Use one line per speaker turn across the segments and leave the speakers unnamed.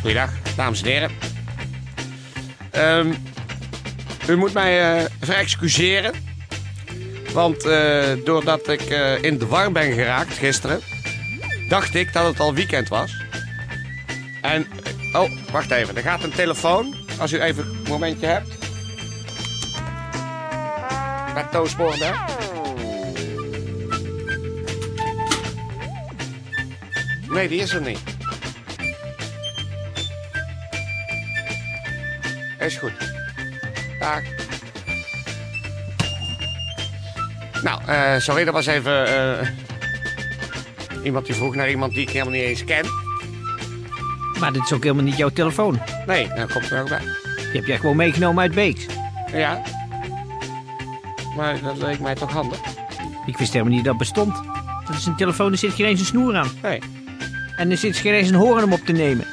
Goeiedag, dames en heren. Ehm, u moet mij eh verexcuseren. Want eh, doordat ik eh, in de war ben geraakt gisteren, dacht ik dat het al weekend was. En, oh, wacht even, er gaat een telefoon. Als u even een momentje hebt. Met toospoor, hè? Nee, die is er niet. Is goed. Dag. Nou, eh, sorry, dat was even eh, iemand die vroeg naar iemand die ik helemaal niet eens ken.
Maar dit is ook helemaal niet jouw telefoon.
Nee, daar komt er ook bij.
Die heb jij gewoon meegenomen uit Beeks.
Ja. Maar dat leek mij toch handig?
Ik wist helemaal niet dat het bestond. Dat is een telefoon, er zit geen eens een snoer aan.
Nee.
En er zit geen eens een horen om op te nemen.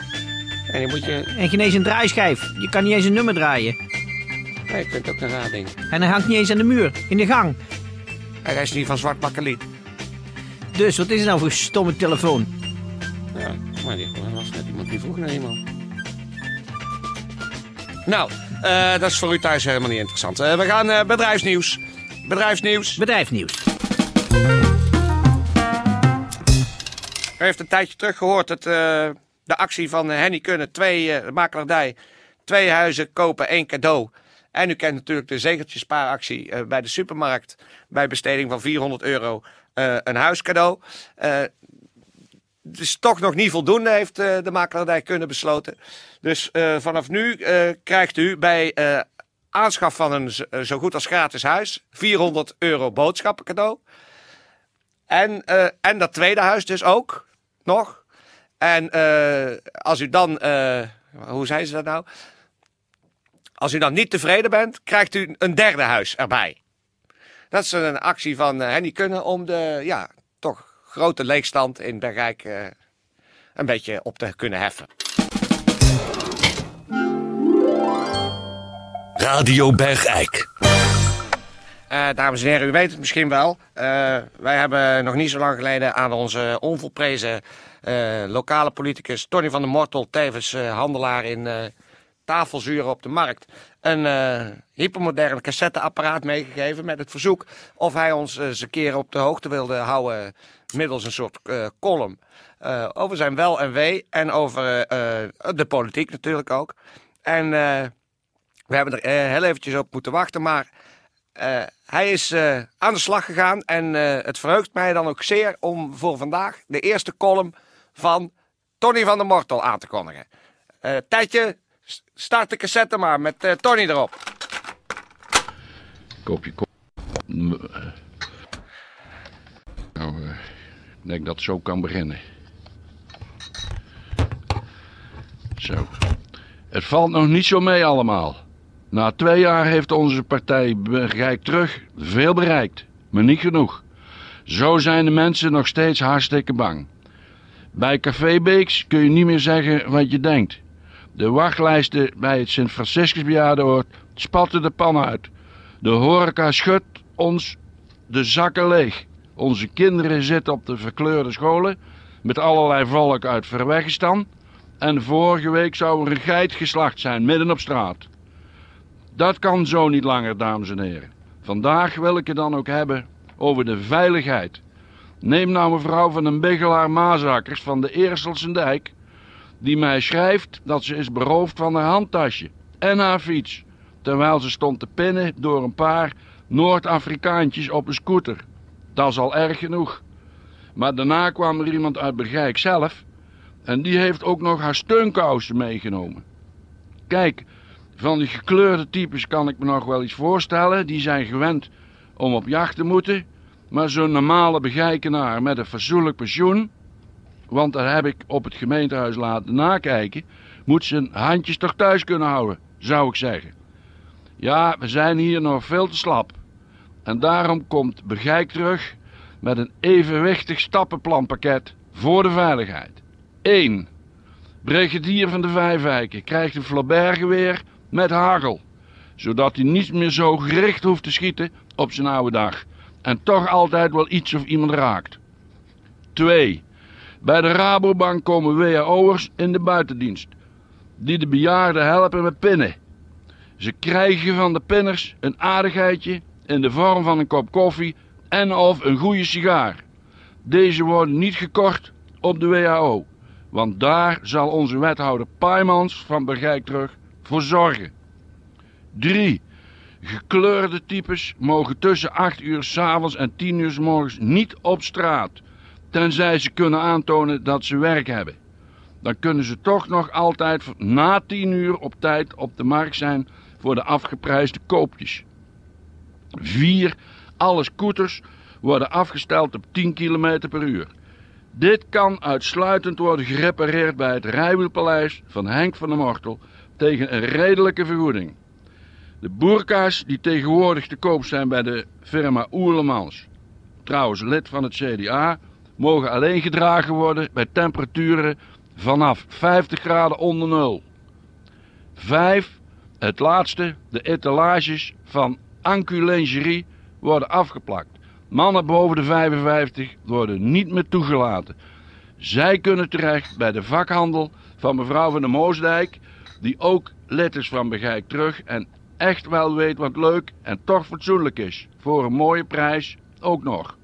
En die moet je...
En geen eens een draaischijf. Je kan niet eens een nummer draaien.
Nee, ik vind het ook een raar ding.
En hij hangt niet eens aan de muur, in de gang.
Hij is niet van zwart bakkeliet.
Dus wat is het nou voor stomme telefoon?
Ja, maar die was net iemand die vroeg naar iemand. Nou, eh, dat is voor u thuis helemaal niet interessant. Eh, we gaan eh, bedrijfsnieuws. Bedrijfsnieuws.
Bedrijfsnieuws.
U heeft een tijdje terug gehoord dat de actie van eh, Henny Kunne, twee uh, makelaardij, twee huizen kopen, één cadeau. En u kent natuurlijk de zegeltjespaaractie uh, bij de supermarkt bij besteding van 400 euro een huiscadeau. Uh, het is toch nog niet voldoende, heeft de makelaardij kunnen besloten. Dus vanaf nu krijgt u bij aanschaf van een zo goed als gratis huis 400 euro boodschappen cadeau. En, en dat tweede huis dus ook nog. En als u dan, hoe zei ze dat nou? Als u dan niet tevreden bent, krijgt u een derde huis erbij. Dat is een actie van uh, Henny Kunnen om de ja, toch grote leegstand in Bergijk uh, een beetje op te kunnen heffen.
Radio Bergijk.
Uh, dames en heren, u weet het misschien wel. wij hebben nog niet zo lang geleden aan onze onvolprezen lokale politicus Tony van der Mortel, tevens handelaar in tafelzuren op de markt een hypermodern cassetteapparaat meegegeven met het verzoek of hij ons eens een keer op de hoogte wilde houden middels een soort column over zijn wel en wee en over de politiek natuurlijk ook. En we hebben er heel eventjes op moeten wachten, maar hij is aan de slag gegaan en het verheugt mij dan ook zeer om voor vandaag de eerste column van Tony van der Mortel aan te kondigen. Tijdje, Start de cassette maar met Tony erop.
Kopje kop. Nou, ik denk dat het zo kan beginnen. Zo. Het valt nog niet zo mee allemaal. Na twee jaar heeft onze partij Bergijk terug veel bereikt, maar niet genoeg. Zo zijn de mensen nog steeds hartstikke bang. Bij Café Beeks kun je niet meer zeggen wat je denkt. De wachtlijsten bij het Sint-Franciscus bejaardenhoord spatten de pan uit. De horeca schudt ons de zakken leeg. Onze kinderen zitten op de verkleurde scholen met allerlei volk uit Verwegistan. En vorige week zou er een geit geslacht zijn midden op straat. Dat kan zo niet langer, dames en heren. Vandaag wil ik het dan ook hebben over de veiligheid. Neem nou mevrouw van den Bigelaar Maasakkers van de Eerselsendijk die mij schrijft dat ze is beroofd van haar handtasje en haar fiets, terwijl ze stond te pinnen door een paar Noord-Afrikaantjes op een scooter. Dat is al erg genoeg. Maar daarna kwam er iemand uit Bergijk zelf en die heeft ook nog haar steunkousen meegenomen. Kijk, van die gekleurde types kan ik me nog wel iets voorstellen, die zijn gewend om op jacht te moeten, maar zo'n normale begijkenaar met een fatsoenlijk pensioen, want dat heb ik op het gemeentehuis laten nakijken, moet zijn handjes toch thuis kunnen houden, zou ik zeggen. Ja, we zijn hier nog veel te slap. En daarom komt Begijk terug met een evenwichtig stappenplanpakket voor de veiligheid. 1. Brigadier van de Vijfwijken krijgt een Flaubert-geweer met hagel, zodat hij niet meer zo gericht hoeft te schieten op zijn oude dag en toch altijd wel iets of iemand raakt. 2. Bij de Rabobank komen WHO'ers in de buitendienst, die de bejaarden helpen met pinnen. Ze krijgen van de pinners een aardigheidje in de vorm van een kop koffie en of een goede sigaar. Deze worden niet gekort op de WHO, want daar zal onze wethouder Paimans van Bergijk terug voor zorgen. 3. Gekleurde types mogen tussen 8 uur s'avonds en 10 uur s morgens niet op straat, tenzij ze kunnen aantonen dat ze werk hebben. Dan kunnen ze toch nog altijd na 10 uur op tijd op de markt zijn voor de afgeprijsde koopjes. 4. Alle scooters worden afgesteld op 10 km per uur. Dit kan uitsluitend worden gerepareerd bij het Rijwielpaleis van Henk van der Mortel tegen een redelijke vergoeding. De boerka's die tegenwoordig te koop zijn bij de firma Oerlemans, trouwens lid van het CDA, mogen alleen gedragen worden bij temperaturen vanaf 50 graden onder nul. 5. Het laatste, de etalages van Ancu Lingerie worden afgeplakt. Mannen boven de 55 worden niet meer toegelaten. Zij kunnen terecht bij de vakhandel van mevrouw van der Moosdijk, die ook is van Begijk terug en echt wel weet wat leuk en toch fatsoenlijk is. Voor een mooie prijs ook nog.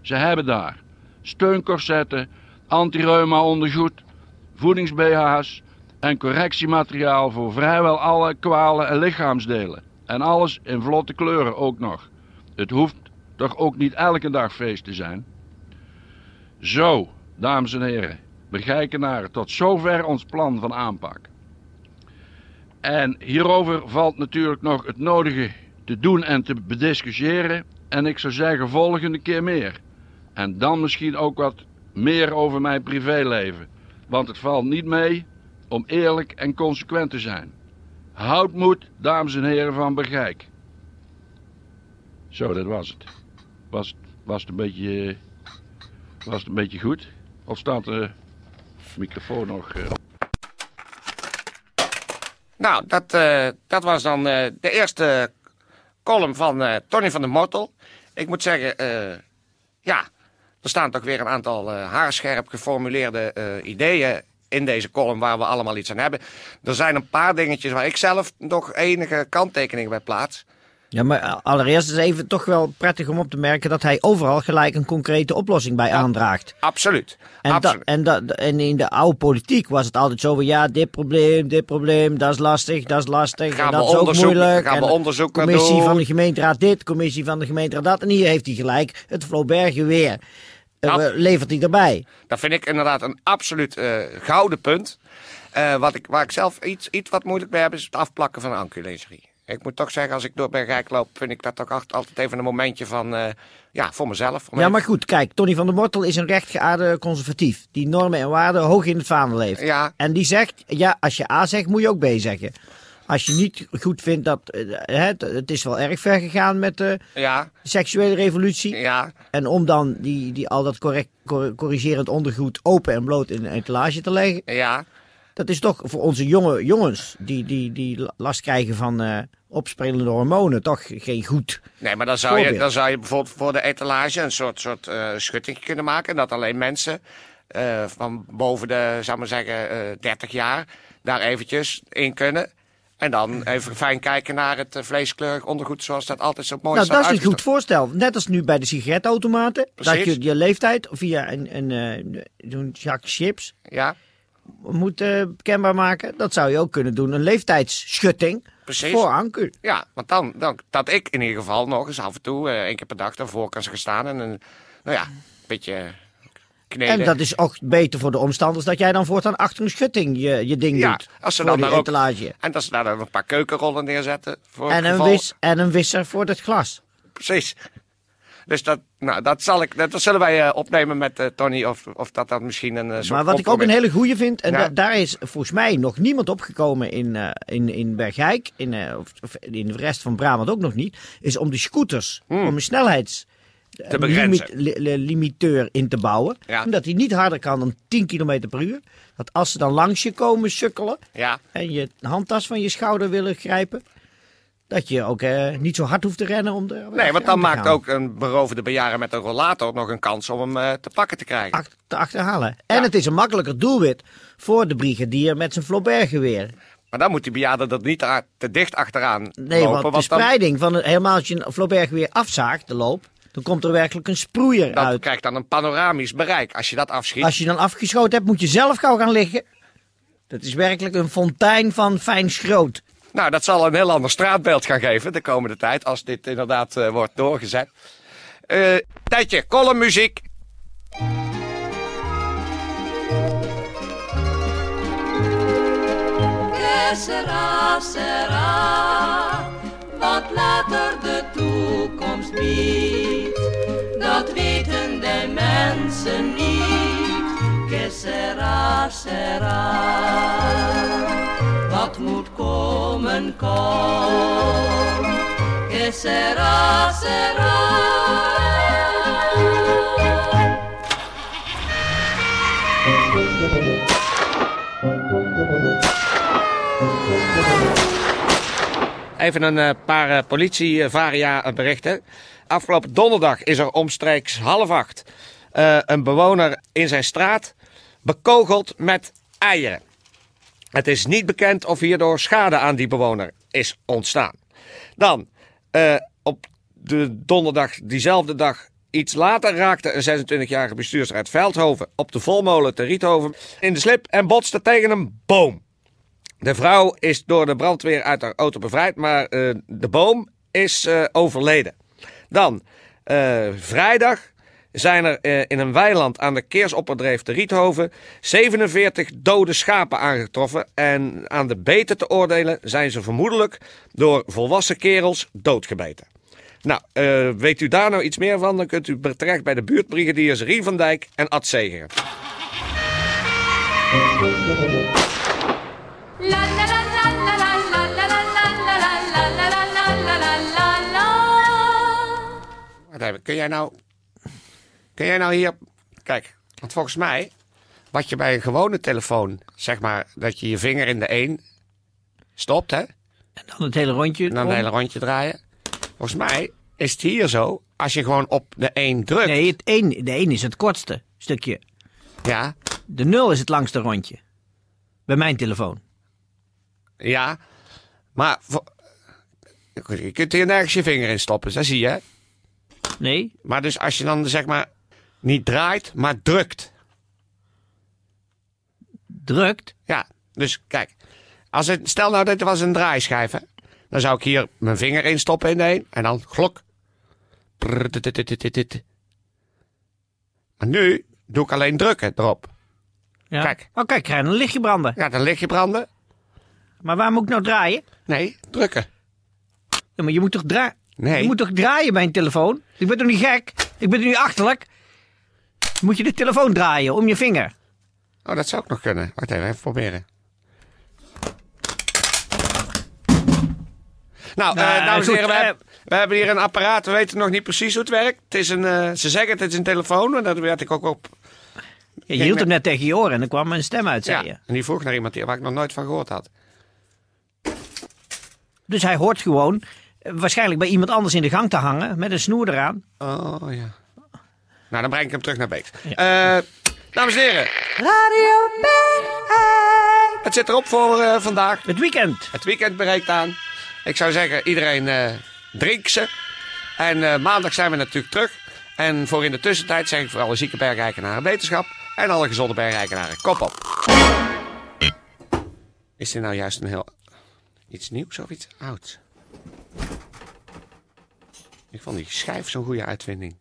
Ze hebben daar steuncorsetten, antireuma ondergoed, voedings-BH's en correctiemateriaal voor vrijwel alle kwalen en lichaamsdelen. En alles in vlotte kleuren ook nog. Het hoeft toch ook niet elke dag feest te zijn? Zo, dames en heren, Begijkenaren, tot zover ons plan van aanpak. En hierover valt natuurlijk nog het nodige te doen en te bediscussiëren. En ik zou zeggen, volgende keer meer. En dan misschien ook wat meer over mijn privéleven. Want het valt niet mee om eerlijk en consequent te zijn. Houd moed, dames en heren van Bergijk. Zo, dat was het. Was, was het een beetje... Was het een beetje goed? Of staat de microfoon nog...
Nou, dat, eh, dat was dan eh, de eerste column van eh, Tony van der Mortel. Ik moet zeggen, ja, er staan toch weer een aantal haarscherp geformuleerde ideeën in deze column waar we allemaal iets aan hebben. Er zijn een paar dingetjes waar ik zelf nog enige kanttekeningen bij plaats.
Ja, maar allereerst is even toch wel prettig om op te merken dat hij overal gelijk een concrete oplossing bij aandraagt.
Absoluut.
En,
Absoluut.
en, en in de oude politiek was het altijd zo van ja, dit probleem, dit probleem, dat is lastig, dat is lastig.
Gaan
en
we
dat is ook moeilijk.
gaan we
en
onderzoeken
Commissie
doen.
van de gemeenteraad dit, commissie van de gemeenteraad dat. En hier heeft hij gelijk, het Flaubert weer.
Ja.
levert hij erbij.
Dat vind ik inderdaad een absoluut eh, gouden punt. Eh, wat ik, waar ik zelf iets, iets wat moeilijk mee heb, is het afplakken van anculingerie. Ik moet toch zeggen, als ik door Bergijk loop, vind ik dat toch acht- altijd even een momentje van, eh, ja, voor mezelf. Om
Ja,
even-
maar goed, kijk, Tony van der Mortel is een rechtgeaarde conservatief. Die normen en waarden hoog in het vaandel heeft.
Ja.
En die zegt, ja, als je A zegt, moet je ook B zeggen. Als je niet goed vindt dat, eh, het, is wel erg ver gegaan met de
Ja,
seksuele revolutie.
ja,
En om dan die, die, al dat correct, cor- corrigerend ondergoed open en bloot in een etalage te leggen.
ja.
Dat is toch voor onze jonge jongens die, die, die last krijgen van eh opspelende hormonen toch geen goed.
Nee, maar dan zou, je, dan zou je bijvoorbeeld voor de etalage een soort, soort eh schutting kunnen maken. Dat alleen mensen eh, van boven de, zou maar zeggen, eh 30 jaar daar eventjes in kunnen. En dan even fijn kijken naar het vleeskleurig ondergoed zoals dat altijd zo mooi
Nou,
staat
dat is een goed voorstel. Net als nu bij de sigaretautomaten. Dat je je leeftijd via een, een, eh, zo'n zak chips
Ja,
moet eh, kenbaar maken. Dat zou je ook kunnen doen. Een leeftijdsschutting
Precies.
voor Anku.
ja, want dan, dan dat ik in ieder geval nog eens af en toe, eh één keer per dag, daarvoor kan staan en een, nou ja, een beetje kneden.
En dat is ook beter voor de omstanders dat jij dan voortaan achter een schutting je, je ding
ja,
doet.
als ze dan daar
etalage.
En dat ze daar dan een paar keukenrollen neerzetten. Voor
En een, wis, en een wisser voor het glas.
Precies. Dus dat, nou, dat, zal ik, dat, zullen wij eh, opnemen met eh, Tony. Of, of dat dat misschien een eh, soort
Maar wat ik ook een hele goeie vind, en
Ja.
da- daar is volgens mij nog niemand opgekomen in, in, in Bergijk, in, of, of in de rest van Brabant ook nog niet, is om de scooters, om een snelheids...
Te
li- limiteur in te bouwen.
Ja.
Omdat hij niet harder kan dan 10 km per uur. Dat als ze dan langs je komen sukkelen
Ja,
en je handtas van je schouder willen grijpen, dat je ook eh, niet zo hard hoeft te rennen om er
nee, want dan maakt
gaan.
ook een beroofde bejaarde met een rollator nog een kans om hem eh, te pakken te krijgen.
ach- te achterhalen. En het is een makkelijker doelwit voor de brigadier met zijn Flaubert-geweer.
Maar dan moet die bejaarde er niet te dicht achteraan
Nee,
lopen.
want de
dan,
spreiding van het, helemaal als je een Flaubert-geweer afzaagt, de loop, dan komt er werkelijk een sproeier
dat
uit.
krijgt dan een panoramisch bereik. Als je dat afschiet.
Als je dan afgeschoten hebt, moet je zelf gauw gaan liggen. Dat is werkelijk een fontein van fijn schroot.
Nou, dat zal een heel ander straatbeeld gaan geven de komende tijd. Als dit inderdaad eh, wordt doorgezet. Eh tijdje, columnmuziek.
Sera, sera, wat later de toekomst biedt, dat weten de mensen niet. Wat moet komen, sera.
Even een eh, paar eh, politievaria berichten. Afgelopen donderdag is er omstreeks half acht eh, een bewoner in zijn straat bekogeld met eieren. Het is niet bekend of hierdoor schade aan die bewoner is ontstaan. Dan, eh, op de donderdag, diezelfde dag, iets later raakte een 26-jarige bestuurder uit Veldhoven op de Volmolen te Riethoven in de slip en botste tegen een boom. De vrouw is door de brandweer uit haar auto bevrijd, maar eh, de boom is eh, overleden. Dan, vrijdag zijn er in een weiland aan de Keersopperdreef te Riethoven 47 dode schapen aangetroffen. En aan de beter te oordelen zijn ze vermoedelijk door volwassen kerels doodgebeten. Nou, weet u daar nou iets meer van? Dan kunt u terecht bij de buurtbrigadiers Rien van Dijk en Ad Zeger. Kun jij nou Kun jij nou hier. Kijk, want volgens mij. Wat je bij een gewone telefoon. Zeg maar dat je je vinger in de een. stopt, hè?
En dan het hele rondje.
En dan een hele rondje draaien. Volgens mij is het hier zo. Als je gewoon op de 1 drukt.
Nee, het één, de één is het kortste stukje.
Ja,
De nul is het langste rondje. Bij mijn telefoon.
ja. Maar. Je kunt hier nergens je vinger in stoppen, dat zie je. hè?
Nee,
Maar dus als je dan zeg maar. Niet draait, maar drukt.
drukt.
Ja, dus kijk. Als het, stel nou dat het was een draaischijf, hè. Dan zou ik hier mijn vinger in stoppen in de een. En dan glok. Maar nu doe ik alleen drukken erop.
Ja.
Kijk.
Oh, kijk, krijg je een lichtje branden.
Ja, dan lig je branden.
Maar waar moet ik nou draaien?
Nee, drukken.
Ja, maar je moet toch draaien?
Nee.
Je moet toch draaien bij een telefoon? Ik ben toch niet gek? Ik ben toch niet achterlijk? Moet je de telefoon draaien om je vinger?
Oh, dat zou ook nog kunnen. Wacht even, even proberen. Nou,
Nou,
eh, dames en heren, we,
eh,
hebben- we hebben hier een apparaat. We weten nog niet precies hoe het werkt. Het is een, eh, ze zeggen het is een telefoon. En dat werd ik ook op.
Ja, je hield hem net tegen je oren en dan kwam een stem uit, zei
Ja,
je.
en die vroeg naar iemand hier waar ik nog nooit van gehoord had.
Dus hij hoort gewoon eh, waarschijnlijk bij iemand anders in de gang te hangen met een snoer eraan.
Oh ja. Nou, dan breng ik hem terug naar Beeks. Eh, dames en heren,
Radio
het zit erop voor eh, vandaag.
Het weekend.
Het weekend breekt aan. Ik zou zeggen, iedereen eh drink ze. En eh, maandag zijn we natuurlijk terug. En voor in de tussentijd zeg ik voor alle zieke bergeikenaren wetenschap. En alle gezonde bergeikenaren kop op. Is dit nou juist een heel... Iets nieuws of iets ouds? Ik vond die schijf zo'n goede uitvinding.